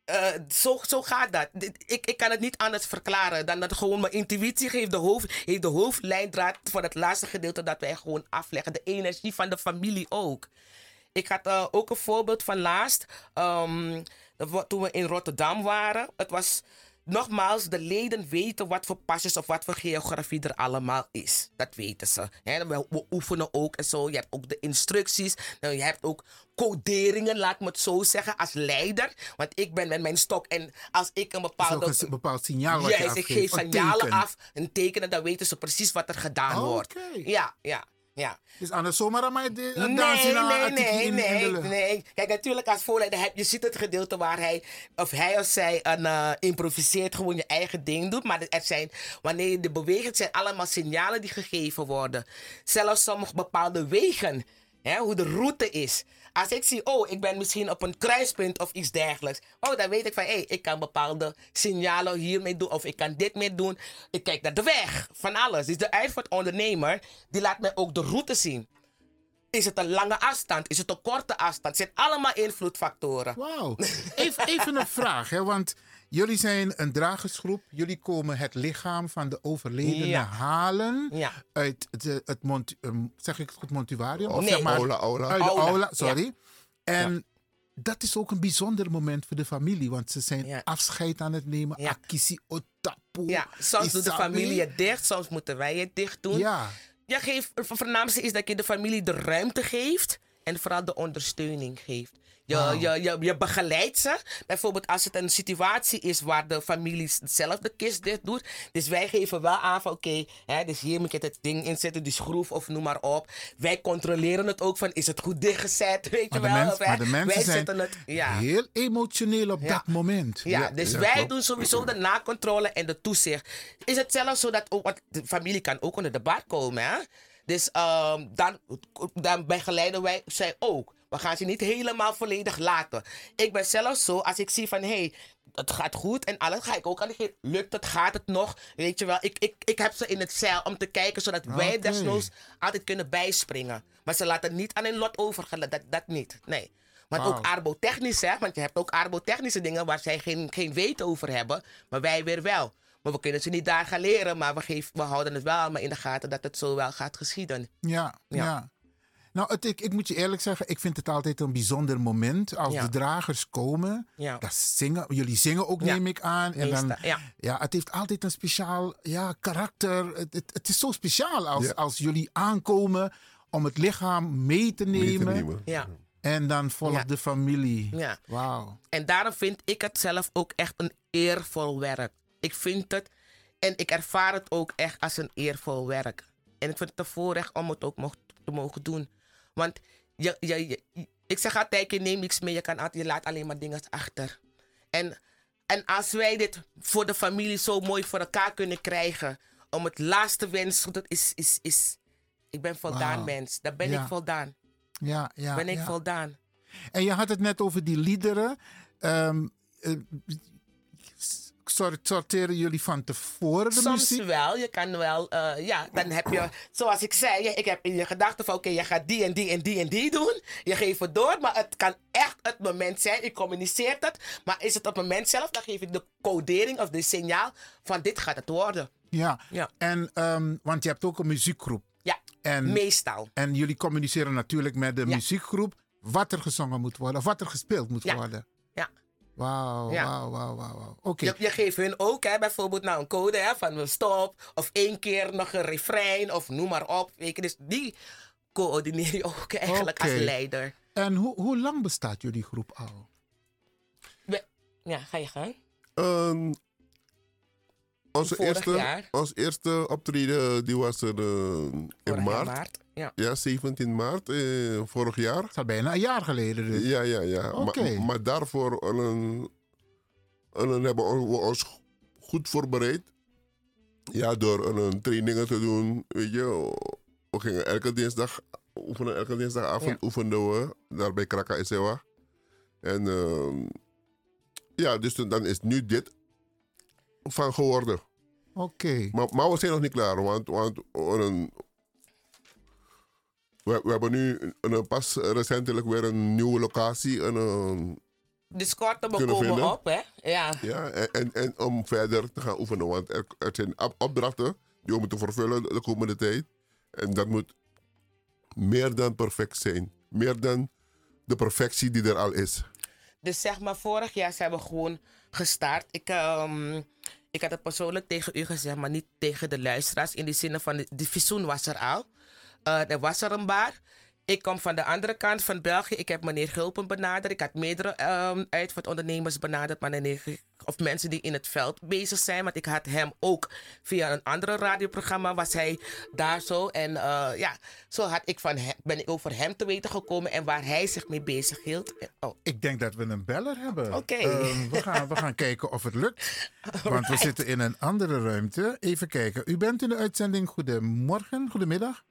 Eh, zo, zo gaat dat. Ik, ik kan het niet anders verklaren dan dat gewoon mijn intuïtie geeft de, hoofd, heeft de hoofdlijndraad voor het laatste gedeelte dat wij gewoon afleggen. De energie van de familie ook. Ik had eh, ook een voorbeeld van laatst. ehm, dat toen we in Rotterdam waren. Het was nogmaals, de leden weten wat voor pasjes of wat voor geografie er allemaal is. Dat weten ze. Hè? We, oefenen ook en zo. Je hebt ook de instructies. Nou, je hebt ook coderingen, laat me het zo zeggen, als leider. Want ik ben met mijn stok en als ik een bepaalde... een bepaald signaal wat je ik geef signalen af, een tekenen, dan weten ze precies wat er gedaan Oh, wordt. Ja, ja, ja. Dus anders zomaar mij de, Nee, dansje naar nee, nee, in, nee, nee. Kijk, natuurlijk als voorleider heb je ziet het gedeelte waar hij of hij of zij een eh, improviseert, gewoon je eigen ding doet. Maar er zijn, wanneer je de beweegt, zijn allemaal signalen die gegeven worden. Zelfs sommige bepaalde wegen, hè, hoe de route is. Als ik zie, oh, ik ben misschien op een kruispunt of iets dergelijks. Oh, dan weet ik van, hé, ik kan bepaalde signalen hiermee doen. Of ik kan dit mee doen. Ik kijk naar de weg, van alles. Dus de uitvaartondernemer, die laat mij ook de route zien. Is het een lange afstand? Is het een korte afstand? Het zijn allemaal invloedfactoren. Wauw. Even, even een vraag, hè, want jullie zijn een dragersgroep. Jullie komen het lichaam van de overledene Ja. halen Ja. uit het, eh, het mont, ehm, zeg ik het goed, montuarium? Nee. zeg maar, Aula, aula. Uit de Aula, aula, ja. sorry. En dat is ook een bijzonder moment voor de familie, want ze zijn Ja. afscheid aan het nemen. Ja. Akisi otapu. Ja, soms doet de familie het dicht, soms moeten wij het dicht doen. Ja. Je geeft, het voornaamste is dat je de familie de ruimte geeft en vooral de ondersteuning geeft. Je, Wauw. je, je, je begeleidt ze. Bijvoorbeeld als het een situatie is waar de familie zelf de kist dicht doet. Dus wij geven wel aan van oké, dus hier moet je het ding inzetten, die schroef of noem maar op. Wij controleren het ook van is het goed dichtgezet, weet je Maar wel. mens- Of, hè, maar de mensen wij zijn zetten het, ja. heel emotioneel op Ja. dat moment. Ja, dus wij doen sowieso de nakontrole en de toezicht. Is het zelfs zo dat ook, want de familie kan ook onder de bar komen, hè? Dus ehm, dan, dan begeleiden wij zij ook. We gaan ze niet helemaal volledig laten. Ik ben zelf zo, als ik zie van hé, hey, het gaat goed en alles, ga ik ook aan de. Lukt het, gaat het nog? Weet je wel, ik, ik, ik heb ze in het zeil om te kijken zodat wij Oké. desnoods altijd kunnen bijspringen. Maar ze laten niet aan hun lot overgelaten, dat, dat niet. Nee. Maar ook Wauw. arbotechnisch, hè? Want je hebt ook arbotechnische dingen waar zij geen, geen weten over hebben, maar wij weer wel. Maar we kunnen ze niet daar gaan leren, maar we, geven, we houden het wel allemaal in de gaten dat het zo wel gaat geschieden. Ja, ja. Ja. Nou, het, ik, ik moet je eerlijk zeggen, ik vind het altijd een bijzonder moment als Ja. de dragers komen. Ja. Dat zingen, jullie zingen ook, Ja. neem ik aan. En dan, ja. het heeft altijd een speciaal ja, karakter. Het, het, het is zo speciaal als, Ja. als jullie aankomen om het lichaam mee te nemen. Mee te nemen. Ja. En dan volgt Ja. de familie. Ja. Wauw. En daarom vind ik het zelf ook echt een eervol werk. Ik vind het en ik ervaar het ook echt als een eervol werk. En ik vind het een voorrecht om het ook mocht, te mogen doen. Want je, je, je- ik zeg altijd, je neemt niks mee, je, kan altijd, je laat alleen maar dingen achter. En, en als wij dit voor de familie zo mooi voor elkaar kunnen krijgen, om het laatste wens, dat is, is, is, ik ben voldaan mens. Daar ben Ja. ik voldaan. Ja, ja. ben ik ja. voldaan. En je had het net over die liederen. Sort- sorteren jullie van tevoren de Soms muziek? wel. Je kan wel, eh, ja, dan heb je, zoals ik zei, ik heb in je gedachten van, oké, je gaat die en die en die en die doen. Je geeft het door, maar het kan echt het moment zijn. Je communiceert het, maar is het op het moment zelf, dan geef ik de codering of de signaal van dit gaat het worden. Ja. Ja. En, ehm, want je hebt ook een muziekgroep. Ja, En, meestal. en jullie communiceren natuurlijk met de Ja. muziekgroep wat er gezongen moet worden of wat er gespeeld moet Ja. worden. Wauw, Ja. wauw, wauw, wauw. wauw. Oké. Je, je geeft hun ook hè, bijvoorbeeld nou, een code hè, van een stop of één keer nog een refrein of noem maar op. Weet je, dus die coördineer je ook eigenlijk als Oké. leider. En hoe, hoe lang bestaat jullie groep al? We- ja, ga je gang. Ehm, onze, eerste, jaar. onze eerste optreden die was er eh, in maart. maart, ja. Ja, 17 maart eh, vorig jaar. Dat is al bijna een jaar geleden dus. Ja, ja, ja. Oké. Maar, maar daarvoor eh, een, een, hebben we ons goed voorbereid. Ja, door een trainingen te doen. Weet je, we gingen elke dinsdag oefenen. Elke dinsdagavond Ja. oefenden we daar bij Kraka Esewa. En ehm, ja, dus dan is nu dit van geworden. Oké. Maar, maar we zijn nog niet klaar, want, want een, we, we hebben nu een, een pas recentelijk weer een nieuwe locatie. Een, een, De scorten Kunnen komen vinden. op, hè? Ja. ja, en, en, en om verder te gaan oefenen, want er, er zijn op- opdrachten die we moeten vervullen de komende tijd. En dat moet meer dan perfect zijn. Meer dan de perfectie die er al is. Dus zeg maar, vorig jaar zijn we gewoon gestart. Ik, ehm, ik had het persoonlijk tegen u gezegd, maar niet tegen de luisteraars. In die zin van, de, de visioen was er al. Eh, er was er een bar. Ik kom van de andere kant van België. Ik heb meneer Gulpen benaderd. Ik had meerdere ehm uitvaartondernemers benaderd. Maar meneer, of mensen die in het veld bezig zijn. Want ik had hem ook via een andere radioprogramma. Was hij daar zo. En eh, ja, zo had ik van hem, ben ik over hem te weten gekomen. En waar hij zich mee bezig hield. Oh, Ik denk dat we een beller hebben. Oké. Ehm, we, gaan, we gaan kijken of het lukt. Want we zitten in een andere ruimte. Even kijken. U bent in de uitzending. Goedemorgen, goedemiddag.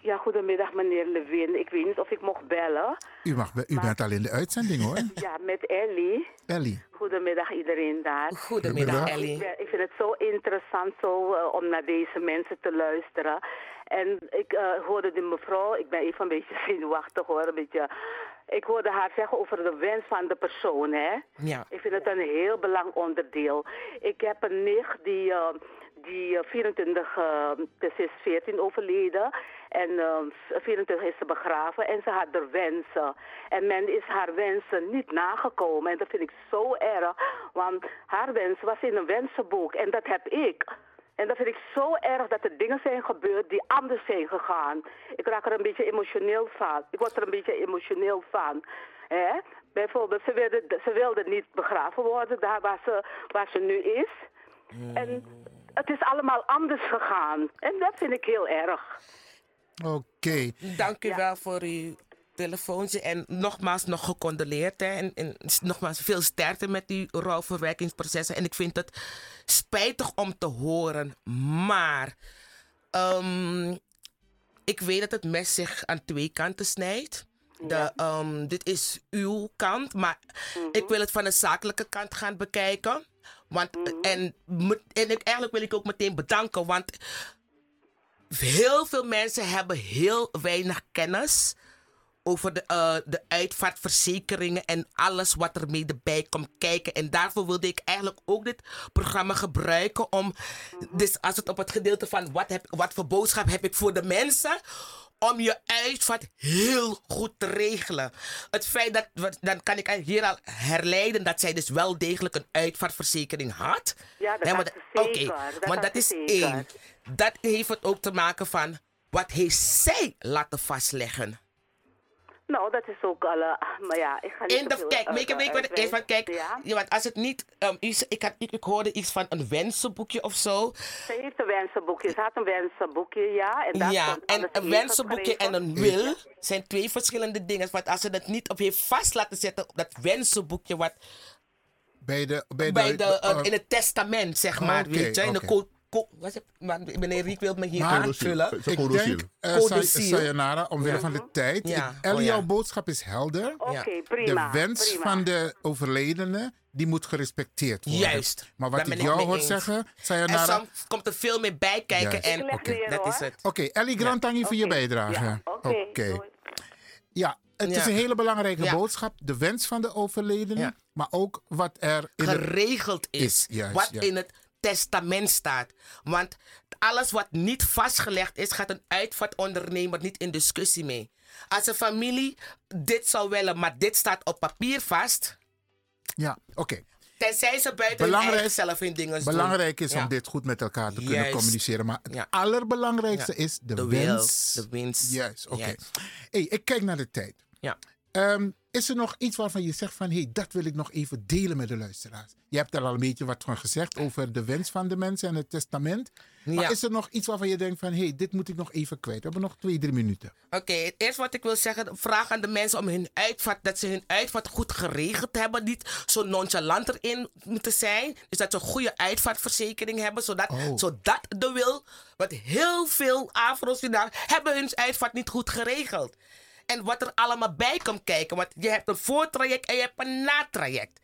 Ja, goedemiddag meneer Levin. Ik weet niet of ik mocht bellen. U, mag, be- u bent al in de uitzending hoor. Ja, met Ellie. Ellie. Goedemiddag iedereen daar. Goedemiddag, Ellie. Ik, vind het zo interessant zo, eh, om naar deze mensen te luisteren. En ik eh, hoorde de mevrouw, ik ben even een beetje zenuwachtig hoor, een beetje... Ik hoorde haar zeggen over de wens van de persoon, hè. Ja. Ik vind het een heel belangrijk onderdeel. Ik heb een nicht die, eh, die eh, 24, eh, dus is 14 overleden. En eh, 24 is ze begraven en ze had er wensen. En men is haar wensen niet nagekomen. En dat vind ik zo erg. Want haar wens was in een wensenboek en dat heb ik. En dat vind ik zo erg dat er dingen zijn gebeurd die anders zijn gegaan. Ik raak er een beetje emotioneel van. Ik word er een beetje emotioneel van. Hè? Bijvoorbeeld, ze wilde, ze wilde niet begraven worden daar waar ze, waar ze nu is. En het is allemaal anders gegaan. En dat vind ik heel erg. Oké. Dank u wel voor uw telefoontje. En nogmaals nog gecondoleerd. Hè. En, en nogmaals veel sterkte met die rouwverwerkingsprocessen. En ik vind het spijtig om te horen. Maar ehm, ik weet dat het mes zich aan twee kanten snijdt. De, ehm, dit is uw kant, maar ik wil het van de zakelijke kant gaan bekijken. Want, en, en eigenlijk wil ik ook meteen bedanken, want heel veel mensen hebben heel weinig kennis over de, eh, de uitvaartverzekeringen en alles wat er mee erbij komt kijken. En daarvoor wilde ik eigenlijk ook dit programma gebruiken om, dus als het op het gedeelte van wat, heb, wat voor boodschap heb ik voor de mensen, om je uitvaart heel goed te regelen. Het feit dat, we- dan kan ik hier al herleiden dat zij dus wel degelijk een uitvaartverzekering had. Ja, dat maar zeker. Oké, had dat is één. Dat heeft het ook te maken van wat heeft zij laten vastleggen. Nou, dat is ook alle... Maar ja, ik ga niet In de, veel kijk, weet je, weet je wat het is? Want kijk, Ja? ja, want als het niet, ehm, iets, ik, had, ik, ik hoorde iets van een wensenboekje of zo. Ze heeft een wensenboekje. Ze had een wensenboekje, ja. En daar ja, en een wensenboekje en een wil zijn twee verschillende dingen. Want als ze dat niet op heeft vast laten zetten op dat wensenboekje wat Bij de, bij bij de, de, eh, eh, in het testament, zeg maar, Oké, weet je, in de oké. Co- is? Maar meneer Riek wil me hier Maar- aanvullen. Ik denk, eh, ziel. Sayonara, omwille Ja. van de tijd. Ja, Ik- Ellie, oh ja. jouw boodschap is helder. Prima, De wens prima. van de overledene, die moet gerespecteerd worden. Juist. Maar wat ik jou hoor zeggen, En Sayonara... soms komt er veel meer bij kijken en oké, weer, dat is het. Oké, Ellie Grantangi voor je bijdrage. Ja, oké, Ja, het is een hele belangrijke Ja. boodschap. De wens van de overledene, Ja. maar ook wat er in het- geregeld is. juist, wat ja. in het testament staat. Want alles wat niet vastgelegd is, gaat een uitvaartondernemer niet in discussie mee. Als een familie dit zou willen, maar dit staat op papier vast. Ja, oké. Tenzij ze buiten Belangrijk- zelf hun dingen doen. Belangrijk is Ja. om dit goed met elkaar te kunnen communiceren. Maar het Ja. allerbelangrijkste Ja. is de, De wil, wens. de winst. Juist, oké. Hey, ik kijk naar de tijd. Ja. Ehm, is er nog iets waarvan je zegt van... hey, dat wil ik nog even delen met de luisteraars? Je hebt er al een beetje wat van gezegd over de wens van de mensen en het testament. Maar is er nog iets waarvan je denkt van... hey, dit moet ik nog even kwijt. We hebben nog twee, drie minuten. Oké, het eerste wat ik wil zeggen, vraag aan de mensen om hun uitvaart, dat ze hun uitvaart goed geregeld hebben. Niet zo nonchalant erin moeten zijn. Dus dat ze een goede uitvaartverzekering hebben, zodat, Oh. zodat de wil, want heel veel Afro's vandaag hebben hun uitvaart niet goed geregeld. En wat er allemaal bij komt kijken, want je hebt een voortraject en je hebt een natraject.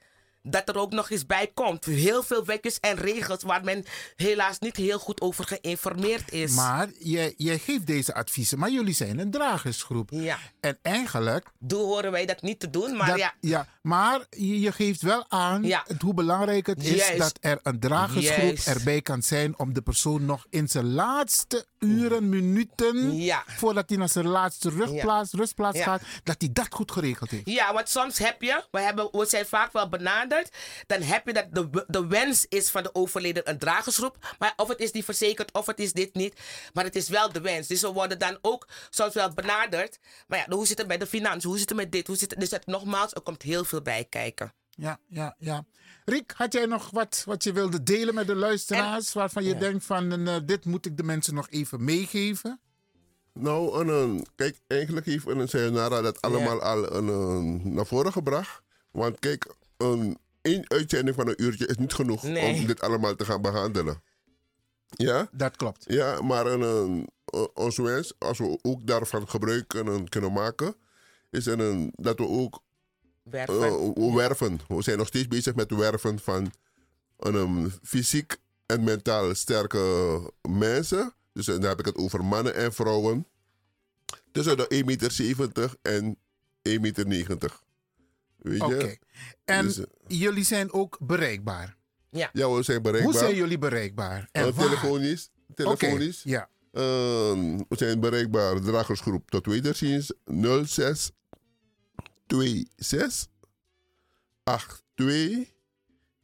Dat er ook nog eens bij komt. Heel veel wetjes en regels waar men helaas niet heel goed over geïnformeerd is. Maar jij, jij geeft deze adviezen, maar jullie zijn een dragersgroep. Ja. En eigenlijk... Doe horen wij dat niet te doen, maar dat- ja. ja. Maar je, je geeft wel aan Ja. hoe belangrijk het is Juist. dat er een dragersgroep Juist. erbij kan zijn om de persoon nog in zijn laatste uren, minuten, Ja. voordat hij naar zijn laatste rugplaats, rustplaats gaat, dat hij dat goed geregeld heeft. Ja, want soms heb je, we, hebben, we zijn vaak wel benaderd, dan heb je dat de, de wens is van de overleden een dragersgroep, maar of het is niet verzekerd of het is dit niet, maar het is wel de wens. Dus we worden dan ook soms wel benaderd, maar ja, hoe zit het met de financiën, hoe zit het met dit, hoe zit het, dus het, nogmaals, er komt heel veel bij kijken. Ja, ja, ja. Riek, had jij nog wat, wat je wilde delen met de luisteraars, waarvan je denkt van eh, dit moet ik de mensen nog even meegeven? Nou, een, een- kijk, eigenlijk heeft een Sayonara dat allemaal al een, een- naar voren gebracht. Want kijk, een één uitzending van een uurtje is niet genoeg Nee. om dit allemaal te gaan behandelen. Ja? Dat klopt. Ja, maar een, een, ons wens, als we ook daarvan gebruik kunnen, kunnen maken, is een, een, dat we ook Werven. eh, we werven. We zijn nog steeds bezig met het werven van een, um, fysiek en mentaal sterke mensen. Dus dan heb ik het over mannen en vrouwen. Tussen de 1,70 meter en 1,90 meter. Weet je? Oké. En Dus, eh, jullie zijn ook bereikbaar. Ja. ja, we zijn bereikbaar. Hoe zijn jullie bereikbaar? En waar? telefonisch. Telefonisch. Oké, ja. Ehm, we zijn bereikbaar, dragersgroep tot wederziens 06 26 82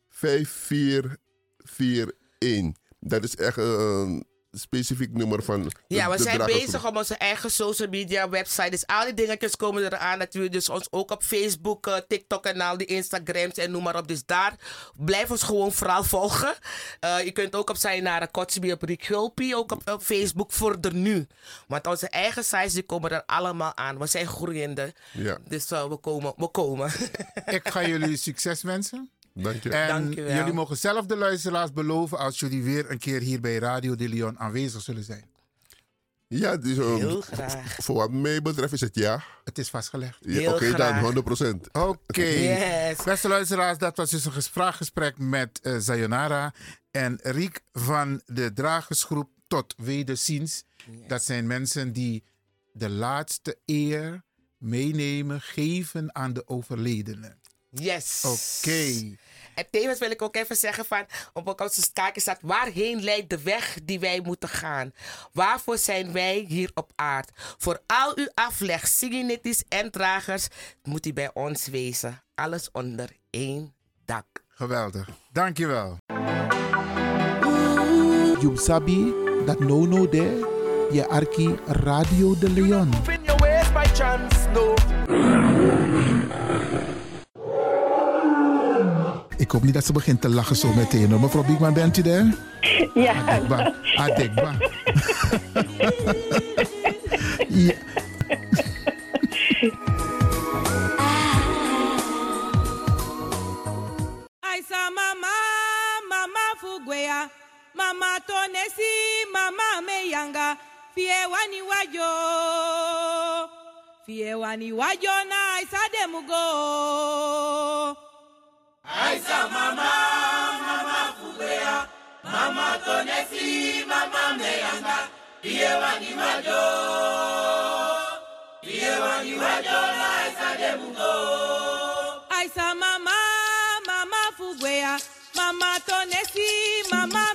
5441. Dat is echt een specifiek nummer van de, Ja, we de zijn bezig om onze eigen social media website. Dus al die dingetjes komen eraan. Dat we dus ons ook op Facebook, eh, TikTok en al die Instagrams en noem maar op. Dus daar blijf ons gewoon vooral volgen. Eh, je kunt ook op zijn naar Kotsby op Rick Hulpie, ook op, op Facebook voor de nu. Want onze eigen sites die komen er allemaal aan. We zijn groeiende. Ja. Dus eh, we komen. We komen. Ik ga jullie succes wensen. Dank je. En Dank je wel. jullie mogen zelf de luisteraars beloven als jullie weer een keer hier bij Radio de Leon aanwezig zullen zijn. Ja, dus, um, Heel graag. Voor wat mij betreft is het ja. Het is vastgelegd. Ja, Oké, dan 100% Oké. Yes. Beste luisteraars, dat was dus een gespraakgesprek met Sayonara en Riek van de Dragersgroep Tot Wederziens. Dat zijn mensen die de laatste eer meenemen, geven aan de overledene. Yes. Oké. En tevens wil ik ook even zeggen van, op het kaartje staat, waarheen leidt de weg die wij moeten gaan? Waarvoor zijn wij hier op aard? Voor al uw afleg, signetties en dragers, moet u bij ons wezen. Alles onder één dak. Geweldig. Dankjewel. You sabi dat no no there, je arki Radio de Leon. Ik hoop niet dat ze begint te lachen zo meteen. hoor. Mevrouw Biekman, bent u daar? Ja. Adekba. Adekba. ja. Aisa mama, mama fugwea, mama tonesi, mama meyanga, fie wani wajo, fie wani wajo na aisa demugo. Aisa mama, mama fugwea, mama tonesi, mama meyanga, iye wani wajo, iye wani wajo na isa demugo. Aisa mama, mama fugwea, mama tonesi, mama